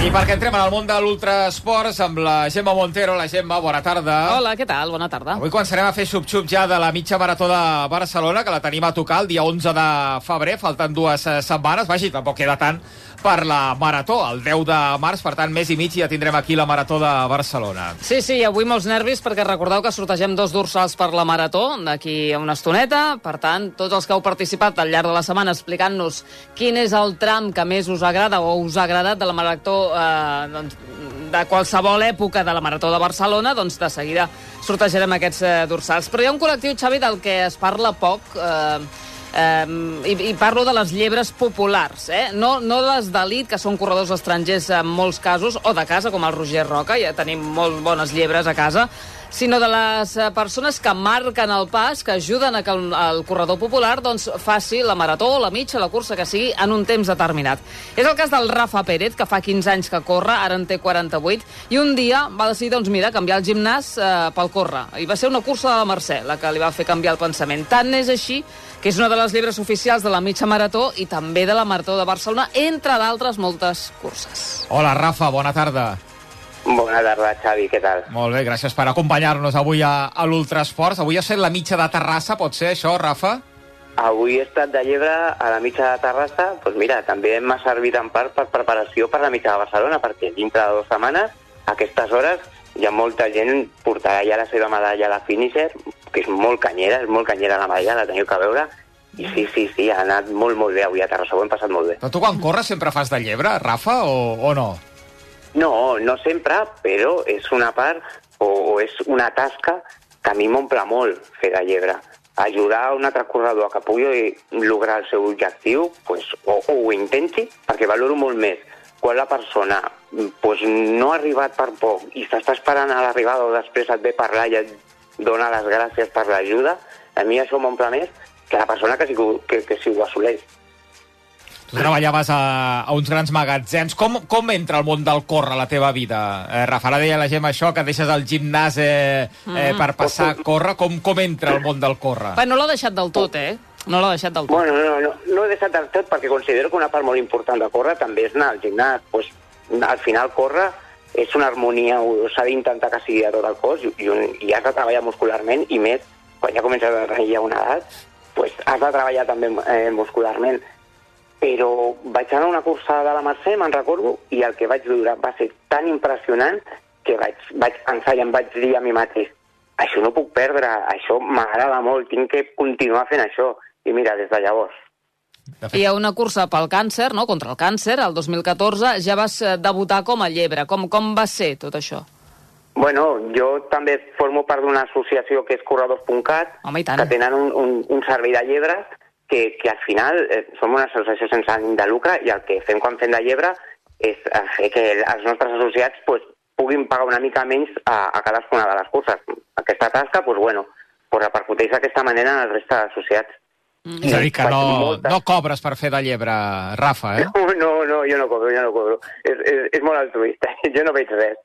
I perquè entrem en el món de l'ultrasports amb la Gemma Montero. La Gemma, bona tarda. Hola, què tal? Bona tarda. Avui començarem a fer xup-xup ja de la mitja marató de Barcelona, que la tenim a tocar el dia 11 de febrer. Falten dues eh, setmanes. Vagi, tampoc queda tant per la marató, el 10 de març. Per tant, mes i mig ja tindrem aquí la marató de Barcelona. Sí, sí, avui molts nervis perquè recordeu que sortegem dos dorsals per la marató d'aquí a una estoneta. Per tant, tots els que heu participat al llarg de la setmana explicant-nos quin és el tram que més us agrada o us ha agradat de la marató eh, doncs, de qualsevol època de la Marató de Barcelona, doncs de seguida sortejarem aquests eh, dorsals. Però hi ha un col·lectiu, Xavi, del que es parla poc, eh, eh, i, i parlo de les llebres populars, eh? no, no les d'elit, que són corredors estrangers en molts casos, o de casa, com el Roger Roca, ja tenim molt bones llebres a casa, sinó de les eh, persones que marquen el pas, que ajuden a que el, el corredor popular doncs, faci la marató, la mitja, la cursa que sigui, en un temps determinat. És el cas del Rafa Pérez, que fa 15 anys que corre, ara en té 48, i un dia va decidir, doncs mira, canviar el gimnàs eh, pel córrer. I va ser una cursa de la Mercè, la que li va fer canviar el pensament. Tant és així que és una de les llibres oficials de la mitja marató i també de la Marató de Barcelona, entre d'altres moltes curses. Hola, Rafa, bona tarda. Bona tarda, Xavi, què tal? Molt bé, gràcies per acompanyar-nos avui a, a l'Ultrasports. Avui ha set la mitja de Terrassa, pot ser això, Rafa? Avui he estat de llebre a la mitja de Terrassa, doncs mira, també m'ha servit en part per preparació per la mitja de Barcelona, perquè dintre de dues setmanes, a aquestes hores, hi ha molta gent portarà ja la seva medalla a la finisher, que és molt canyera, és molt canyera la medalla, la teniu que veure, i sí, sí, sí, ha anat molt, molt bé avui a Terrassa, ho hem passat molt bé. Però tu quan corres sempre fas de llebre, Rafa, o, o no? No, no sempre, però és una part o, o és una tasca que a mi m'omple molt fer de llebre. Ajudar un altre corredor que pugui lograr el seu objectiu, pues, o, o ho intenti, perquè valoro molt més quan la persona pues, no ha arribat per poc i s'està esperant a l'arribada o després et ve parlar i et dona les gràcies per l'ajuda, a mi això m'omple més que la persona que, que, que si ho assoleix. Tu treballaves a, a uns grans magatzems. Com, com entra el món del córrer a la teva vida? Eh, Rafa, ara deia la gent això, que deixes el gimnàs eh, eh, per passar a córrer. Com, com entra el món del córrer? Bé, no l'ha deixat del tot, eh? No l'ha deixat del tot. Bueno, no, no, no he deixat del tot perquè considero que una part molt important de córrer també és anar al gimnàs. Pues, al final córrer és una harmonia, s'ha d'intentar que sigui a tot el cos i, i, un, i has de treballar muscularment i més quan ja comences a tenir una edat, pues, has de treballar també eh, muscularment però vaig anar a una cursa de la Mercè, me'n recordo, i el que vaig viure va ser tan impressionant que vaig, vaig pensar i em vaig dir a mi mateix això no puc perdre, això m'agrada molt, tinc que continuar fent això. I mira, des de llavors. De fet, Hi ha una cursa pel càncer, no?, contra el càncer, el 2014, ja vas eh, debutar com a llebre. Com, com va ser tot això? Bueno, jo també formo part d'una associació que és Corredors.cat, que tenen un, un, un servei de llebres que, que al final eh, som una associació sense ànim de lucre i el que fem quan fem de llebre és eh, fer que els nostres associats pues, puguin pagar una mica menys a, a cadascuna de les curses. Aquesta tasca, pues, bueno, pues, repercuteix d'aquesta manera en el reste d'associats. és a dir, que no, moltes- no cobres per fer de llebre, Rafa, eh? No, no, no, jo no cobro, jo no cobro. És, és, és molt altruista, jo no veig res.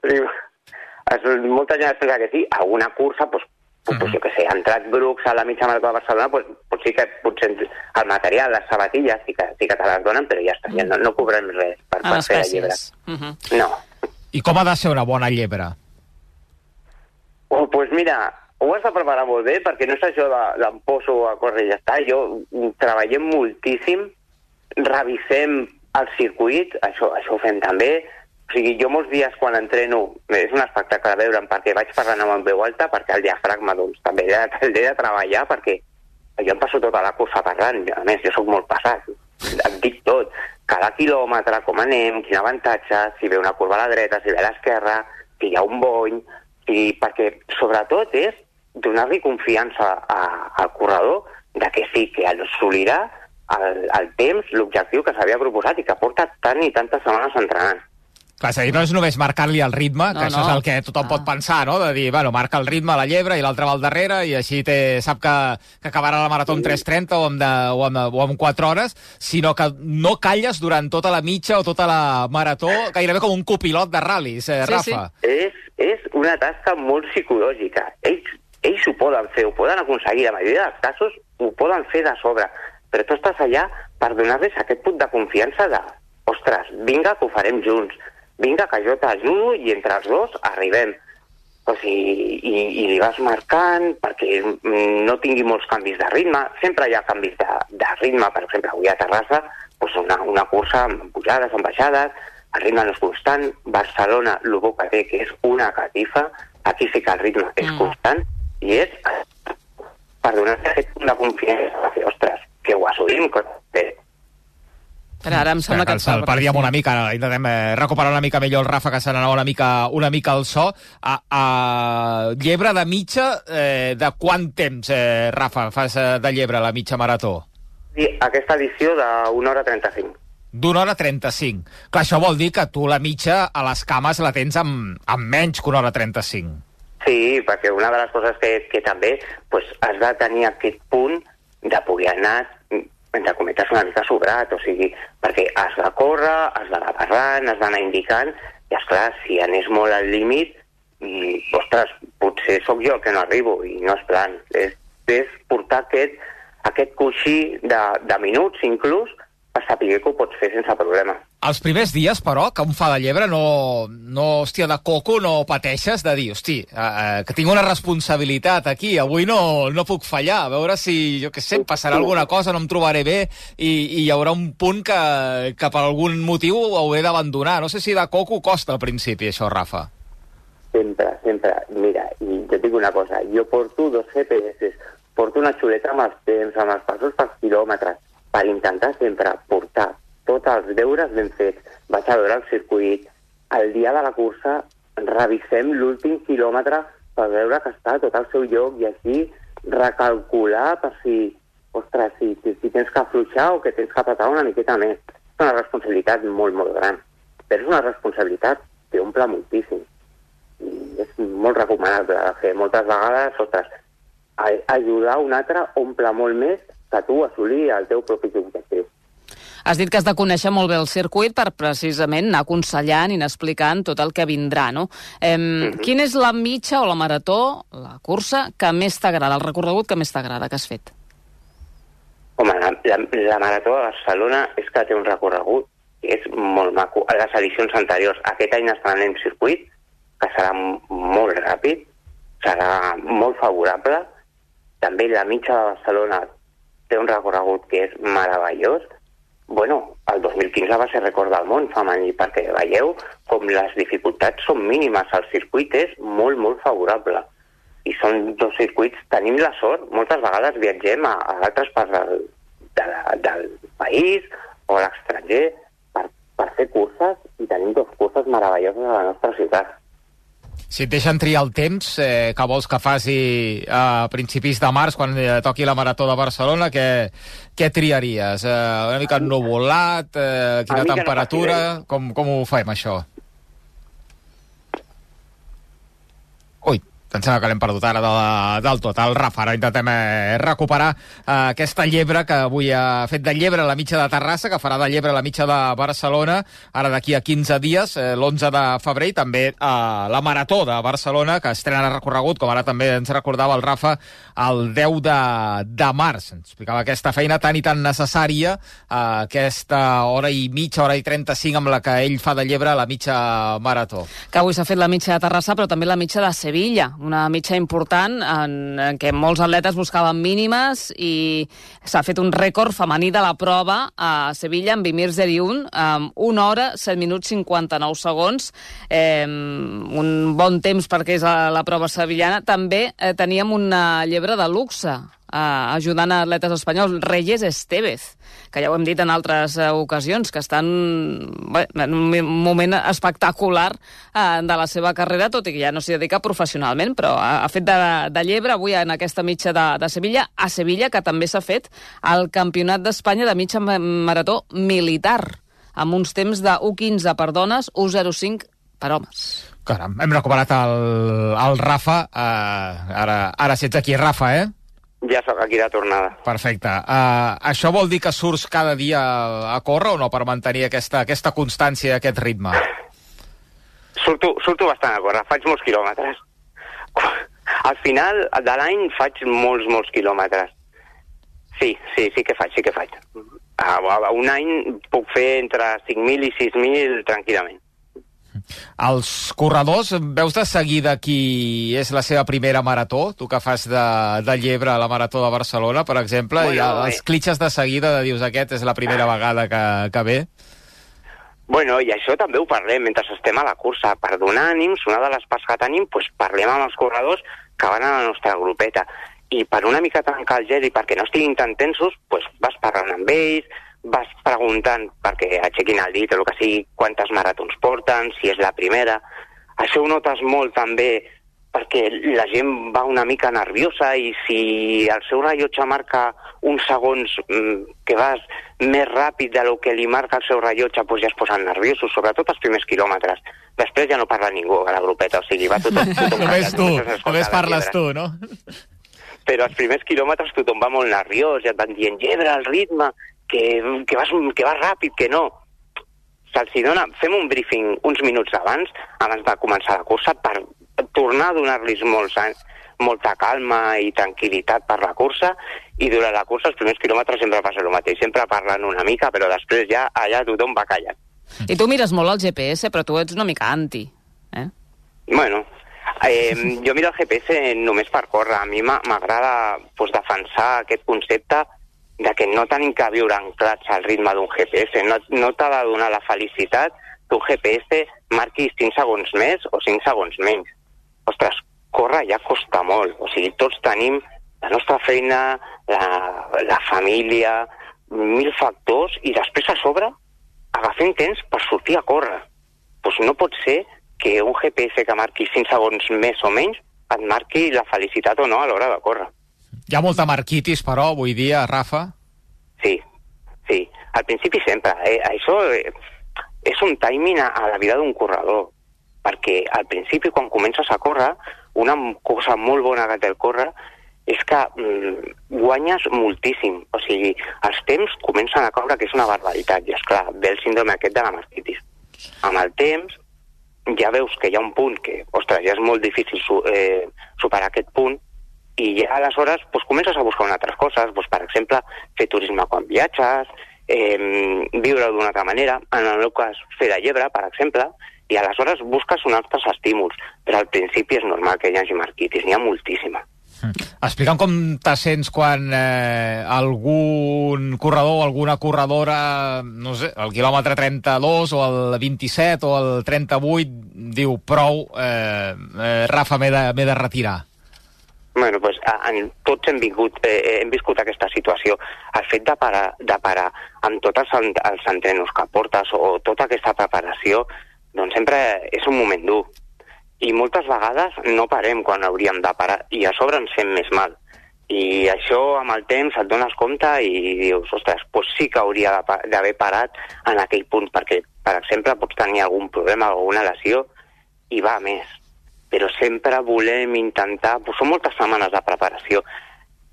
O sigui, molta gent pensa que sí, a una cursa, doncs, pues, pues, jo què sé, ha entrat grups a la mitja marató de Barcelona, pues, pues sí que potser el material, les sabatilles, sí que, sí que te les donen, però ja està, ja no, no cobrem res per, En per fer de llibre. espècies. Uh -huh. No. I com ha de ser una bona llebre? Oh, pues mira, ho has de preparar molt bé, perquè no és això de, poso a córrer i ja està. Jo treballem moltíssim, revisem el circuit, això, això ho fem també. O sigui, jo molts dies quan entreno, és un espectacle de veure'm, perquè vaig parlant amb veu alta, perquè el diafragma, doncs, també l'he de, l'he de treballar, perquè jo em passo tota la cursa parlant, a més, jo sóc molt passat, et dic tot, cada quilòmetre, com anem, quin avantatge, si ve una curva a la dreta, si ve a l'esquerra, si hi ha un bony, i perquè sobretot és donar-li confiança a, al corredor de que sí, que assolirà el, el temps, l'objectiu que s'havia proposat i que porta tant i tantes setmanes entrenant. Clar, és a dir, no és només marcar-li el ritme, que No, això no. és el que tothom Ah. pot pensar, no? De dir, bueno, marca el ritme a la llebre i l'altre va al darrere i així té, sap que, que acabarà la marató en 3.30 o, amb de, o, amb, o amb 4 hores, sinó que no calles durant tota la mitja o tota la marató, gairebé com un copilot de ral·lis, eh, Sí, Rafa? És, és una tasca molt psicològica. Ells, ells ho poden fer, ho poden aconseguir, la majoria dels casos ho poden fer de sobre, però tu estàs allà per donar-los aquest punt de confiança de ostres, vinga que ho farem junts, vinga que jo t'ajudo i entre els dos arribem. O sigui, i, i li vas marcant perquè no tingui molts canvis de ritme. Sempre hi ha canvis de, de ritme, per exemple, avui a Terrassa, doncs una, una cursa amb pujades, amb baixades, el ritme no és constant. Barcelona, el bo que té, que és una catifa, aquí sí que el ritme és Mm. constant, i és per donar-te aquest punt de confiança, que, ostres, que ho assolim, que Però ara em sembla que... que el, el perdíem una mica, ara intentem eh, recuperar una mica millor el Rafa, que se n'anava una mica, una mica al so. A, a llebre de mitja, eh, de quant temps, eh, Rafa, fas eh, de llebre la mitja marató? I aquesta edició d'una hora 35. D'una hora 35. Clar, això vol dir que tu la mitja a les cames la tens amb, amb menys que una hora 35. Sí, perquè una de les coses que, que també pues, has de tenir aquest punt de poder anar, entre cometes, una mica sobrat, o sigui, perquè has de córrer, has d'anar parlant, has d'anar indicant, i esclar, si anés molt al límit, mm, ostres, potser sóc jo que no arribo, i no és plan. És, és portar aquest, aquest coixí de, de minuts, inclús, per saber que ho pots fer sense problema. Els primers dies, però, que un fa de llebre no, no hòstia, de coco no pateixes de dir, hosti, eh, eh, que tinc una responsabilitat aquí, avui no, no puc fallar, a veure si, jo què sé, passarà alguna cosa, no em trobaré bé i, i hi haurà un punt que, que per algun motiu hauré d'abandonar. No sé si de coco costa al principi, això, Rafa. Sempre, sempre. Mira, i jo et dic una cosa, jo porto dos GPS, porto una xuleta amb els temps, amb els passos per quilòmetres, per intentar sempre portar tots els deures ben fets. Vaig a veure el circuit. El dia de la cursa revisem l'últim quilòmetre per veure que està tot al seu lloc i així recalcular per si, ostres, si, si, si tens que afluixar o que tens que apretar una miqueta més. És una responsabilitat molt, molt gran. Però és una responsabilitat que omple moltíssim i és molt recomanable de fer. Moltes vegades, ostres, ajudar un altre omple molt més que tu assolir el teu propi objectiu. Has dit que has de conèixer molt bé el circuit per precisament anar aconsellant i anar explicant tot el que vindrà, no? Eh, Quina és la mitja o la marató, la cursa, que més t'agrada, el recorregut que més t'agrada que has fet? Home, la, la, la Marató de Barcelona és que té un recorregut que és molt maco. A les edicions anteriors, aquest any estan en circuit, que serà molt ràpid, serà molt favorable. També la mitja de Barcelona té un recorregut que és meravellós. Bueno, el 2015 va ser record del món femení, perquè veieu com les dificultats són mínimes. El circuit és molt, molt favorable. I són dos circuits, tenim la sort, moltes vegades viatgem a, a altres parts del, de, del país o a l'estranger per, per fer curses i tenim dos curses meravelloses a la nostra ciutat. Si et deixen triar el temps, eh, que vols que faci a principis de març, quan eh, toqui la Marató de Barcelona, què, què triaries? Eh, una mica ennuvolat? Eh, quina no temperatura? faci com, com ho fem, això? Ui, em sembla que l'hem perdut ara de, del tot. El Rafa, ara intentem eh, recuperar eh, aquesta llebre que avui ha fet de llebre a la mitja de Terrassa, que farà de llebre a la mitja de Barcelona, ara d'aquí a 15 dies, eh, l'11 de febrer, i també eh, la Marató de Barcelona, que estrena recorregut, com ara també ens recordava el Rafa, el 10 de, de març. Ens explicava aquesta feina tan i tan necessària, eh, aquesta hora i mitja, hora i 35, amb la que ell fa de llebre a la mitja marató. Que avui s'ha fet la mitja de Terrassa, però també la mitja de Sevilla, una mitja important en, en què molts atletes buscaven mínimes i s'ha fet un rècord femení de la prova a Sevilla amb Vimir Zeriun, amb 1 hora, 7 minuts 59 segons, eh, un bon temps perquè és la, la prova sevillana. També eh, teníem una llebre de luxe, eh, ajudant a atletes espanyols, Reyes Estevez, que ja ho hem dit en altres eh, ocasions, que estan bé, en un moment espectacular eh, de la seva carrera, tot i que ja no s'hi dedica professionalment, però ha, ha fet de, de llebre avui en aquesta mitja de, de Sevilla, a Sevilla, que també s'ha fet el Campionat d'Espanya de mitja ma- marató militar, amb uns temps de 1.15 per dones, 1.05 per homes. Caram, hem recuperat el, el Rafa. Uh, ara, ara si ets aquí, Rafa, eh? Ja sóc aquí de tornada. Perfecte. Uh, això vol dir que surts cada dia a córrer o no per mantenir aquesta, aquesta constància i aquest ritme? Surto, surto bastant a córrer, faig molts quilòmetres. Al final de l'any faig molts, molts quilòmetres. Sí, sí, sí que faig, sí que faig. A, a un any puc fer entre 5.000 i 6.000 tranquil·lament. Els corredors, veus de seguida qui és la seva primera marató? Tu que fas de, de llebre a la Marató de Barcelona, per exemple, bueno, i els clitxes de seguida de dius aquest és la primera vegada que, que ve? Bueno, i això també ho parlem mentre estem a la cursa. Per donar ànims, una de les parts que tenim, pues, parlem amb els corredors que van a la nostra grupeta. I per una mica tancar el gel i perquè no estiguin tan tensos, pues, vas parlant amb ells, vas preguntant perquè aixequin el dit o el que sigui, quantes maratons porten, si és la primera. Això ho notes molt també perquè la gent va una mica nerviosa i si el seu rellotge marca uns segons mm, que vas més ràpid del que li marca el seu rellotge, doncs ja es posen nerviosos, sobretot els primers quilòmetres. Després ja no parla ningú a la grupeta, o sigui, va tothom... tothom només tu, només parles tu, no? Però els primers quilòmetres tothom va molt nerviós, ja et van dient, llebre, el ritme, que, que, vas, que vas ràpid, que no. Se'ls dona, fem un briefing uns minuts abans, abans de començar la cursa, per tornar a donar-los molts anys, molta calma i tranquil·litat per la cursa i durant la cursa els primers quilòmetres sempre passa el mateix, sempre parlen una mica però després ja allà tothom va callant. I tu mires molt el GPS però tu ets una mica anti, eh? Bueno, eh, jo miro el GPS només per córrer, a mi m'agrada pues, defensar aquest concepte de que no tenim que viure anclats al ritme d'un GPS. No, no t'ha de donar la felicitat que un GPS marqui 5 segons més o 5 segons menys. Ostres, córrer ja costa molt. O sigui, tots tenim la nostra feina, la, la família, mil factors, i després a sobre agafem temps per sortir a córrer. Doncs no pot ser que un GPS que marqui 5 segons més o menys et marqui la felicitat o no a l'hora de córrer. Hi ha molta marquitis, però, avui dia, Rafa? Sí, sí. Al principi sempre. Eh? Això eh, és un timing a, a la vida d'un corredor, perquè al principi, quan comences a córrer, una cosa molt bona que té el córrer és que mm, guanyes moltíssim. O sigui, els temps comencen a caure, que és una barbaritat. I, és clar ve el síndrome aquest de la mastitis. Amb el temps, ja veus que hi ha un punt que, ostres, ja és molt difícil su eh, superar aquest punt, i ja aleshores pues, comences a buscar altres coses, pues, per exemple, fer turisme quan viatges, eh, viure d'una altra manera, en el meu cas fer de llebre, per exemple, i aleshores busques uns altres estímuls, però al principi és normal que hi hagi marquitis, n'hi ha moltíssima. Mm. Explica'm com te sents quan eh, algun corredor o alguna corredora, no sé, el quilòmetre 32 o el 27 o el 38 diu prou, eh, eh, Rafa, m'he de, de retirar. Bueno, pues, en, tots hem, vingut, eh, hem viscut aquesta situació. El fet de parar, de parar amb tots els, els entrenos que portes o tota aquesta preparació, doncs sempre és un moment dur. I moltes vegades no parem quan hauríem de parar i a sobre ens fem més mal. I això amb el temps et dones compte i dius, ostres, doncs sí que hauria d'haver parat en aquell punt, perquè, per exemple, pots tenir algun problema o alguna lesió i va més però sempre volem intentar... Pues són moltes setmanes de preparació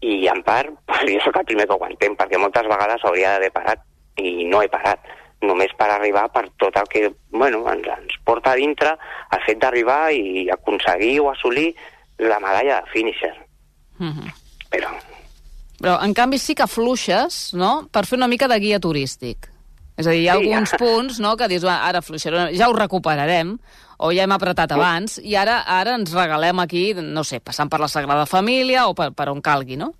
i en part pues, jo sóc el primer que ho entenc perquè moltes vegades hauria d'haver parat i no he parat només per arribar per tot el que bueno, ens, ens porta a dintre el fet d'arribar i aconseguir o assolir la medalla de finisher. Mm -hmm. Però... Però, en canvi, sí que fluixes, no?, per fer una mica de guia turístic. És a dir, hi ha sí, alguns ja. punts no, que dius, ara fluixarem, ja ho recuperarem, o ja hem apretat abans, i ara ara ens regalem aquí, no sé, passant per la Sagrada Família o per, per on calgui, no?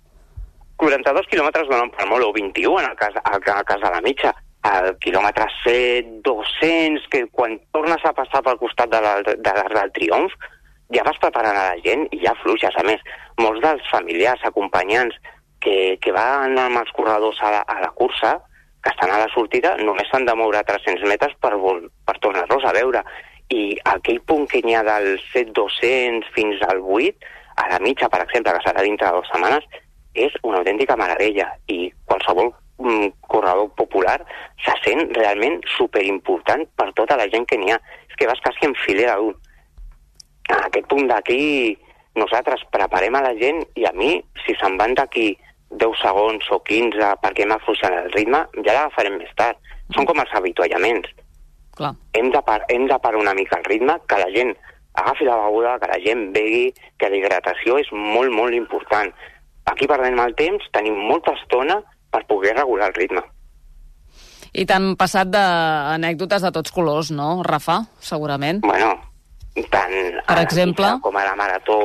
42 quilòmetres donen per molt, o 21 en el cas, el, el cas de la mitja. El quilòmetre 7, 200, que quan tornes a passar pel costat de l'Arc de, de del Triomf, ja vas preparant a la gent i ja fluixes. A més, molts dels familiars, acompanyants que, que van amb els corredors a la, a la cursa, que estan a la sortida, només s'han de moure 300 metres per, per tornar-los a veure que n'hi ha del 7-200 fins al 8, a la mitja, per exemple, que serà dintre de dues setmanes, és una autèntica meravella i qualsevol mm, corredor popular se sent realment superimportant per tota la gent que n'hi ha. És que vas quasi en filera d'un. A aquest punt d'aquí nosaltres preparem a la gent i a mi, si se'n van d'aquí 10 segons o 15 perquè m'ha afluixat el ritme, ja l'agafarem més tard. Són com els avituallaments Clar. Hem de, par hem de parar una mica el ritme, que la gent agafi la beguda, que la gent begui, que la hidratació és molt, molt important. Aquí perdem el temps, tenim molta estona per poder regular el ritme. I t'han passat d'anècdotes de tots colors, no, Rafa? Segurament. Bueno, tant Per a la exemple? mitja com a la marató,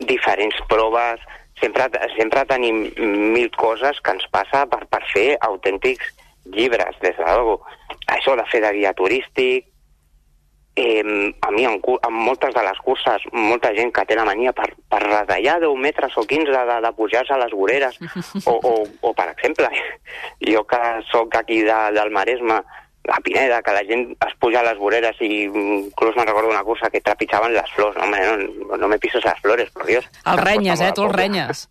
diferents proves, sempre, sempre tenim mil coses que ens passa per, per fer autèntics llibres, des de luego. Això de fer de guia turístic, eh, a mi en, en moltes de les curses, molta gent que té la mania per, per retallar 10 metres o 15 de, de pujar-se a les voreres, o, o, o per exemple, jo que sóc aquí de, del Maresme, a Pineda, que la gent es puja a les voreres i inclús me'n recordo una cursa que trepitjaven les flors. No, home, no, no me pises les flores, por Dios. El renyes, eh? Tu el costa molt renyes.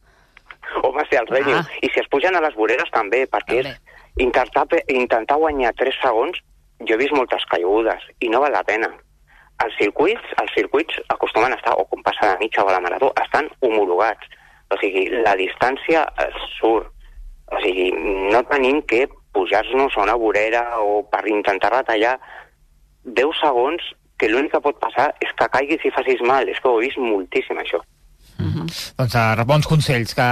Home, sí, el renyo. Ah. I si es pugen a les voreres també, perquè També. és intentar, intentar guanyar 3 segons, jo he vist moltes caigudes i no val la pena. Els circuits, els circuits acostumen a estar, o com passa la mitja o a la marató, estan homologats. O sigui, la distància surt. O sigui, no tenim que pujar-nos a una vorera o per intentar retallar 10 segons que l'únic que pot passar és que caiguis i facis mal. És que ho he vist moltíssim, això. Doncs uh, bons consells que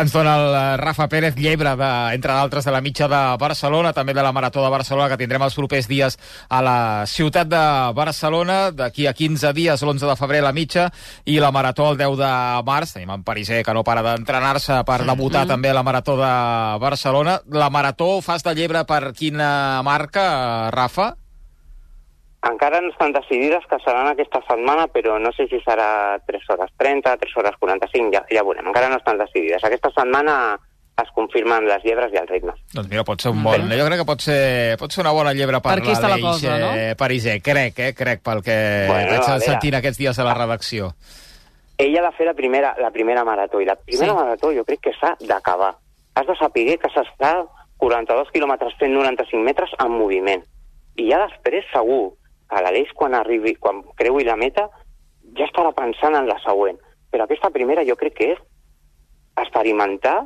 ens dona el eh, Rafa Pérez Llebre, de, entre d'altres, de la mitja de Barcelona, també de la Marató de Barcelona, que tindrem els propers dies a la ciutat de Barcelona, d'aquí a 15 dies, l'11 de febrer, la mitja, i la Marató el 10 de març. Tenim en Pariser, que no para d'entrenar-se per debutar també a la Marató de Barcelona. La Marató fas de Llebre per quina marca, eh, Rafa? Encara no estan decidides que seran aquesta setmana, però no sé si serà 3 hores 30, 3 hores 45, ja, ja veurem. Encara no estan decidides. Aquesta setmana es confirmen les llebres i els ritmes. Doncs mira, pot ser un bon... Jo crec que pot ser, pot ser una bona llebre per, Per la cosa, no? eh, Pariser. Crec, eh? Crec, pel que Bueno, vaig sentint aquests dies a la redacció. Ella ha de fer la primera, la primera marató, i la primera sí. marató jo crec que s'ha d'acabar. Has de saber que s'està 42 quilòmetres fent 95 metres en moviment. I ja després, segur, que l'Aleix, quan arribi, quan creui la meta, ja estarà pensant en la següent. Però aquesta primera jo crec que és experimentar,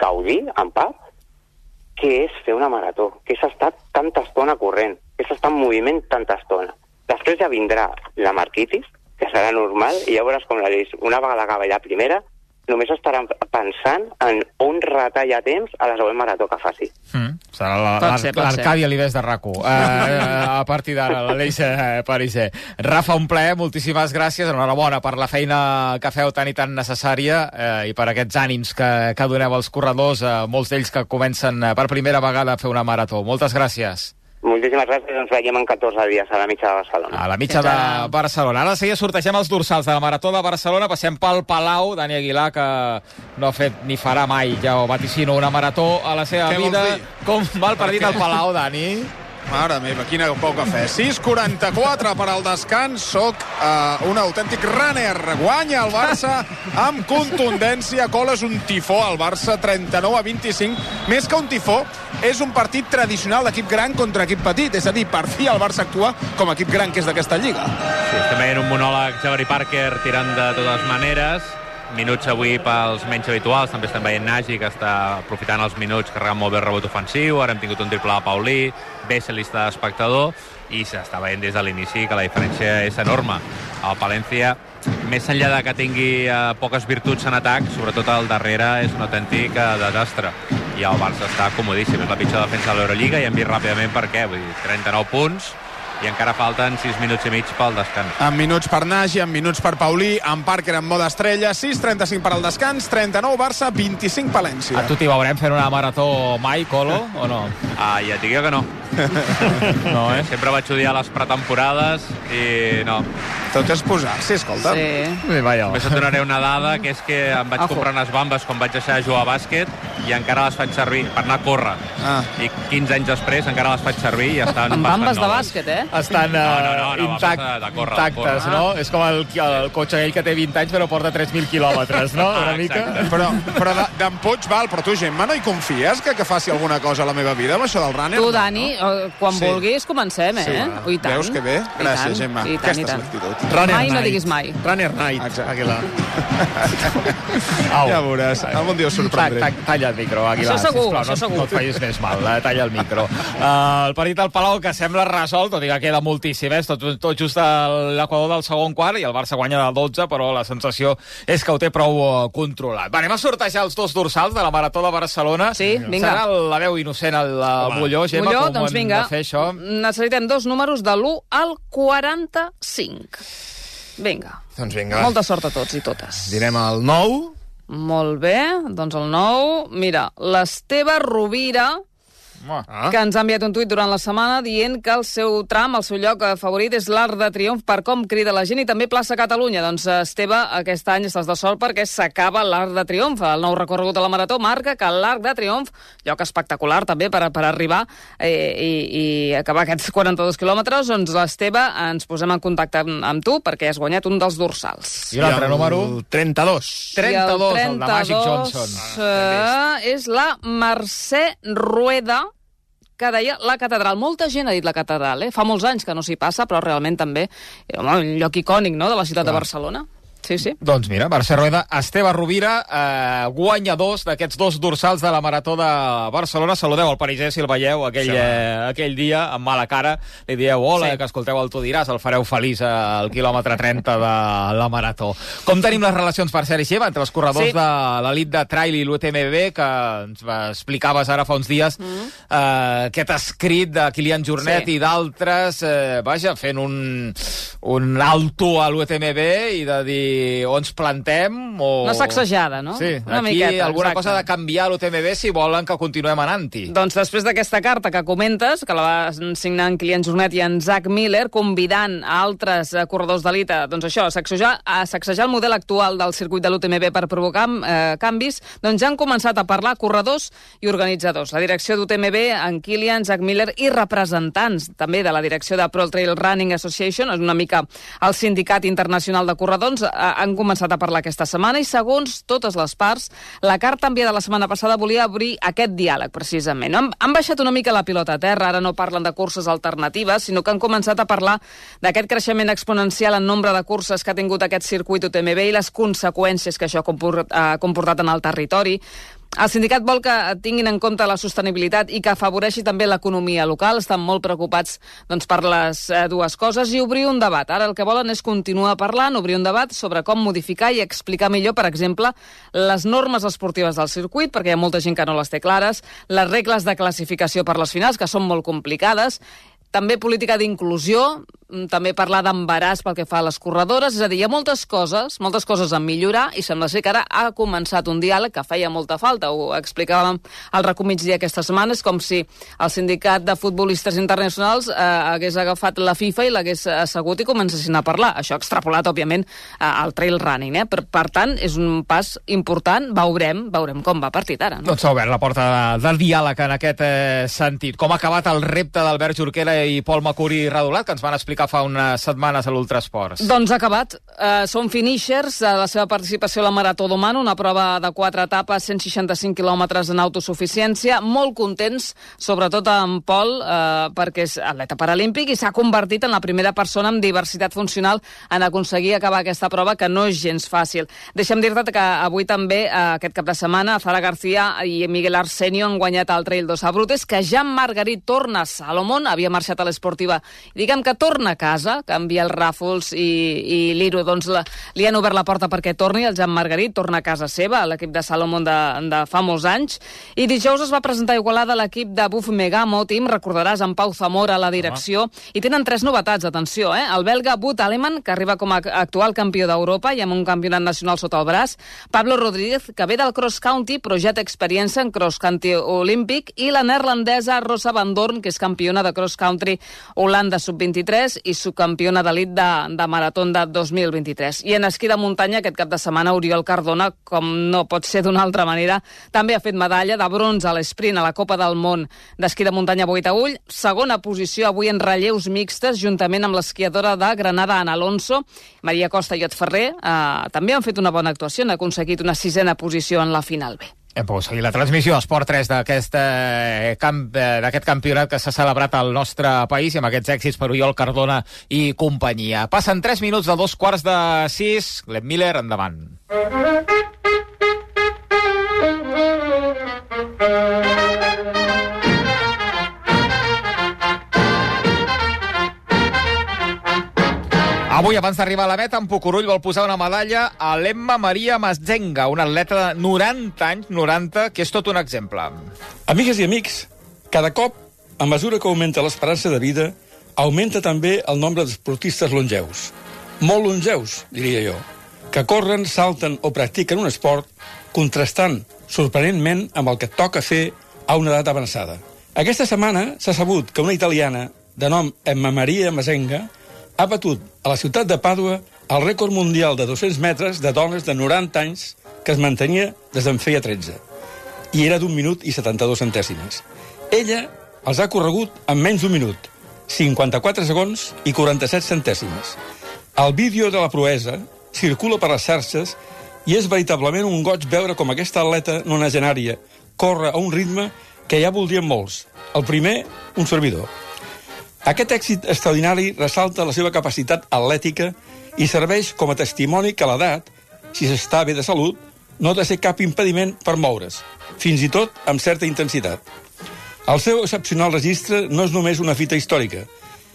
gaudir, en part, que és fer una marató, que és estar tanta estona corrent, que és estar en moviment tanta estona. Després ja vindrà la marquitis, que serà normal, i ja veuràs com la lleis, una vegada acabi la primera, només estaran pensant en on retalla temps a la següent marató que faci. Mm. Serà l'Arcàdia Libés de RAC1. Uh, a partir d'ara, l'Aleix eh, Pariser. Rafa, un plaer, moltíssimes gràcies. Enhorabona per la feina que feu tan i tan necessària eh, i per aquests ànims que, que doneu als corredors, eh, molts d'ells que comencen eh, per primera vegada a fer una marató. Moltes gràcies. Moltíssimes gràcies, ens veiem en 14 dies a la mitja de Barcelona. A la mitja de. Barcelona. Ara de seguida sortegem els dorsals de la Marató de Barcelona, passem pel Palau, Dani Aguilar, que no ha fet ni farà mai, ja ho vaticino, una marató a la seva Què vida. Com va el partit al Palau, Dani? Mare meva, quina poc cafè. 6.44 per al descans. Soc uh, un autèntic runner. Guanya el Barça amb contundència. Coles un tifó al Barça, 39 a 25. Més que un tifó, és un partit tradicional d'equip gran contra equip petit. És a dir, per fi el Barça actua com a equip gran que és d'aquesta lliga. Sí, estem veient un monòleg Jabari Parker tirant de totes maneres. Minuts avui pels menys habituals. També estem veient Nagy, que està aprofitant els minuts, carregant molt bé el rebot ofensiu. Ara hem tingut un triple de Paulí, Bessel està d'espectador, i s'està veient des de l'inici que la diferència és enorme. El Palència, més enllà de que tingui eh, poques virtuts en atac, sobretot al darrere és un autèntic eh, desastre. I el Barça està comodíssim, és la pitjor defensa de l'Eurolliga i hem vist ràpidament per què. Vull dir, 39 punts, i encara falten 6 minuts i mig pel descans. En minuts per Nagy, en minuts per Paulí, en Parker en mode estrella, 6.35 per al descans, 39 Barça, 25 Palència. A tu t'hi veurem fent una marató mai, Colo, o no? Ah, ja et dic que no. No, eh? Sempre vaig odiar les pretemporades i no. Tot és posar-s'hi, escolta. Sí. Sí, vaja. Només et donaré una dada, que és que em vaig Ojo. comprar unes bambes quan vaig deixar de jugar a bàsquet i encara les faig servir per anar a córrer. Ah. I 15 anys després encara les faig servir i estan Amb bastant bambes de bàsquet, eh? Estan No, no, no, no, intact, de- de córrer, de intactes, córrer. no? És com el, el cotxe aquell que té 20 anys però porta 3.000 quilòmetres, no? Ah, Una mica. exacte. Però, però de- d'en Puig val, però tu, Gemma, no hi confies que, que faci alguna cosa a la meva vida amb això del runner? Tu, No, Dani, eh, quan Sí. vulguis comencem, eh? Sí. I tant. Veus que bé? I Gràcies, tant, Gemma. I tant, Aquesta i és tant. l'actitud. Runner Mai no night. diguis mai. Runner night, Exacte. Aguilar. Ja veuràs, algun dia us Ta, sorprendré. ta, talla el micro, Aguilar, Això segur, sisplau, això no, segur. no et facis més mal, eh? talla el micro. Uh, el partit al Palau que sembla resolt, tot i que queda moltíssim, eh? tot, tot just a l'equador del segon quart, i el Barça guanya de 12, però la sensació és que ho té prou uh, controlat. Va, anem a sortejar els dos dorsals de la Marató de Barcelona. Sí, vinga. Serà la veu innocent al Home. Bulló, Gemma, Molló, com doncs vinga. fer això? Necessitem dos números de l'1 al 45. Vinga. Doncs vinga, Molta sort a tots i totes. direm el 9. Molt bé, doncs el 9. Mira, l'Esteve Rovira, Ah. que ens ha enviat un tuit durant la setmana dient que el seu tram, el seu lloc eh, favorit és l'Arc de Triomf per com crida la gent i també plaça Catalunya. Doncs eh, Esteve, aquest any estàs de sort perquè s'acaba l'Arc de Triomf. El nou recorregut de la Marató marca que l'Arc de Triomf, lloc espectacular també per, per arribar eh, i, i acabar aquests 42 quilòmetres, doncs l'Esteve ens posem en contacte amb, amb tu perquè has guanyat un dels dorsals. I l'altre número? El 32. 32, I el de Magic 32, Johnson. Eh, és la Mercè Rueda, que deia la catedral. Molta gent ha dit la catedral, eh? Fa molts anys que no s'hi passa, però realment també eh, home, un lloc icònic no? de la ciutat de Barcelona. Sí, sí. Doncs mira, Mercè Rueda, Esteve Rovira, eh, guanyadors d'aquests dos dorsals de la Marató de Barcelona. Saludeu al pariser si el veieu aquell, Sí, eh, aquell dia, amb mala cara. Li dieu, hola, Sí. que escolteu el Tu diràs, el fareu feliç al quilòmetre 30 de la Marató. Com tenim les relacions, per ser així, entre els corredors Sí. de l'elit de trail i l'UTMB, que ens va- explicaves ara fa uns dies, mm. eh, aquest escrit de Kilian Jornet Sí. i d'altres, eh, vaja, fent un, un alto a l'UTMB i de dir o ens plantem o... Una sacsejada, no? Sí, Una aquí miqueta, alguna exacte. cosa de canviar l'UTMB si volen que continuem anant-hi. Doncs després d'aquesta carta que comentes, que la va signar en Kilian Jornet i en Zach Miller, convidant a altres corredors d'elit a, doncs això, a sacsejar, a sacsejar el model actual del circuit de l'UTMB per provocar eh, canvis, doncs ja han començat a parlar corredors i organitzadors. La direcció d'UTMB, en Kilian, Zach Miller i representants també de la direcció de Pro Trail Running Association, és una mica el sindicat internacional de corredors, han començat a parlar aquesta setmana i segons totes les parts, la carta enviada la setmana passada volia obrir aquest diàleg, precisament. Han, han baixat una mica la pilota a terra, ara no parlen de curses alternatives, sinó que han començat a parlar d'aquest creixement exponencial en nombre de curses que ha tingut aquest circuit UTMB i les conseqüències que això ha comportat en el territori. El sindicat vol que tinguin en compte la sostenibilitat i que afavoreixi també l'economia local. Estan molt preocupats doncs, per les eh, dues coses i obrir un debat. Ara el que volen és continuar parlant, obrir un debat sobre com modificar i explicar millor, per exemple, les normes esportives del circuit, perquè hi ha molta gent que no les té clares, les regles de classificació per les finals, que són molt complicades, també política d'inclusió, també parlar d'embaràs pel que fa a les corredores, és a dir, hi ha moltes coses, moltes coses a millorar i sembla ser que ara ha començat un diàleg que feia molta falta, ho explicàvem al RACU migdia aquesta setmana, és com si el sindicat de futbolistes internacionals eh, hagués agafat la FIFA i l'hagués assegut i comencessin a parlar. Això extrapolat, òbviament, eh, al trail running, eh? Per, per tant, és un pas important, veurem, veurem com va a partir d'ara. No? Doncs s'ha obert la porta de, del diàleg en aquest eh, sentit. Com ha acabat el repte d'Albert Jorquera i Pol Macuri Radulat, que ens van explicar fa unes setmanes a l'Ultrasports? Doncs acabat. Uh, són finishers de la seva participació a la Marató d'Oman, una prova de quatre etapes, 165 quilòmetres en autosuficiència. Molt contents, sobretot amb Pol, uh, perquè és atleta paralímpic i s'ha convertit en la primera persona amb diversitat funcional en aconseguir acabar aquesta prova, que no és gens fàcil. Deixa'm dir-te que avui també, uh, aquest cap de setmana, Zara García i Miguel Arsenio han guanyat el Trail dos Abrutes, que Jan Margarit torna a Salomón, havia marxat a l'esportiva, diguem que torna a casa, canvia el Ràfols i, i l'Iro, doncs la, li han obert la porta perquè torni, el Jan Margarit torna a casa seva, l'equip de Salomón de, de fa molts anys, i dijous es va presentar a Igualada l'equip de Buf Megamo Team, recordaràs, amb Pau Zamora a la direcció, i tenen tres novetats, atenció, eh? el belga Bud Aleman, que arriba com a actual campió d'Europa i amb un campionat nacional sota el braç, Pablo Rodríguez, que ve del cross country, però ja té experiència en cross country olímpic, i la neerlandesa Rosa Van Dorn, que és campiona de cross country Holanda sub-23 i subcampiona d'elit de, de marató de 2023. I en esquí de muntanya aquest cap de setmana Oriol Cardona, com no pot ser d'una altra manera, també ha fet medalla de bronze a l'esprint a la Copa del Món d'esquí de muntanya Boitaüll, segona posició avui en relleus mixtes, juntament amb l'esquiadora de Granada, Ana Alonso, Maria Costa i Ot Ferrer, eh, també han fet una bona actuació, han aconseguit una sisena posició en la final B. Hem pogut seguir la transmissió Esport 3 d'aquest eh, camp, eh, d'aquest campionat que s'ha celebrat al nostre país i amb aquests èxits per Oriol Cardona i companyia. Passen 3 minuts de dos quarts de 6. Glenn Miller, endavant. Avui, abans d'arribar a la meta, en Pucurull vol posar una medalla a l'Emma Maria Mazenga, una atleta de 90 anys, 90, que és tot un exemple. Amigues i amics, cada cop, a mesura que augmenta l'esperança de vida, augmenta també el nombre d'esportistes longeus. Molt longeus, diria jo, que corren, salten o practiquen un esport contrastant sorprenentment amb el que toca fer a una edat avançada. Aquesta setmana s'ha sabut que una italiana de nom Emma Maria Mazenga ha batut a la ciutat de Pàdua el rècord mundial de 200 metres de dones de 90 anys que es mantenia des d'en feia 13 i era d'un minut i 72 centèsimes. Ella els ha corregut en menys d'un minut, 54 segons i 47 centèsimes. El vídeo de la proesa circula per les xarxes i és veritablement un goig veure com aquesta atleta nonagenària corre a un ritme que ja voldrien molts. El primer, un servidor. Aquest èxit extraordinari ressalta la seva capacitat atlètica i serveix com a testimoni que l'edat, si s'està bé de salut, no ha de ser cap impediment per moure's, fins i tot amb certa intensitat. El seu excepcional registre no és només una fita històrica,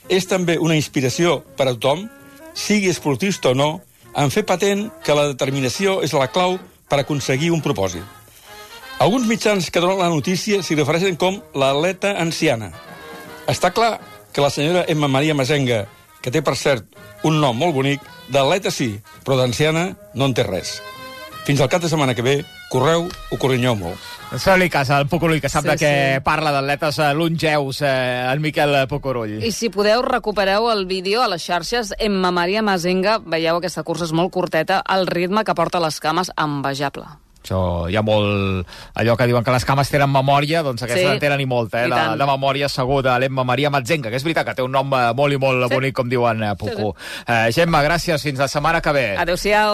és també una inspiració per a tothom, sigui esportista o no, en fer patent que la determinació és la clau per aconseguir un propòsit. Alguns mitjans que donen la notícia s'hi refereixen com l'atleta anciana. Està clar que la senyora Emma Maria Mazenga, que té, per cert, un nom molt bonic, d'atleta sí, però d'anciana no en té res. Fins al cap de setmana que ve, correu o corrinyeu molt. Feu-li cas al Pucurull, que sap Sí, de què sí. parla d'atletes eh, longeus, eh, el Miquel Pucurull. I si podeu, recupereu el vídeo a les xarxes. Emma Maria Mazenga, veieu, aquesta cursa és molt curteta, el ritme que porta les cames, envejable. Això hi ha molt... Allò que diuen que les cames tenen memòria, doncs aquestes Sí. en tenen i molta, eh? I tant. de memòria segur de l'Emma Maria Matzenga, que és veritat que té un nom eh, molt i molt Sí. bonic, com diuen eh, Pucu. Eh, Gemma, gràcies, fins la setmana que ve. Adéu-siau.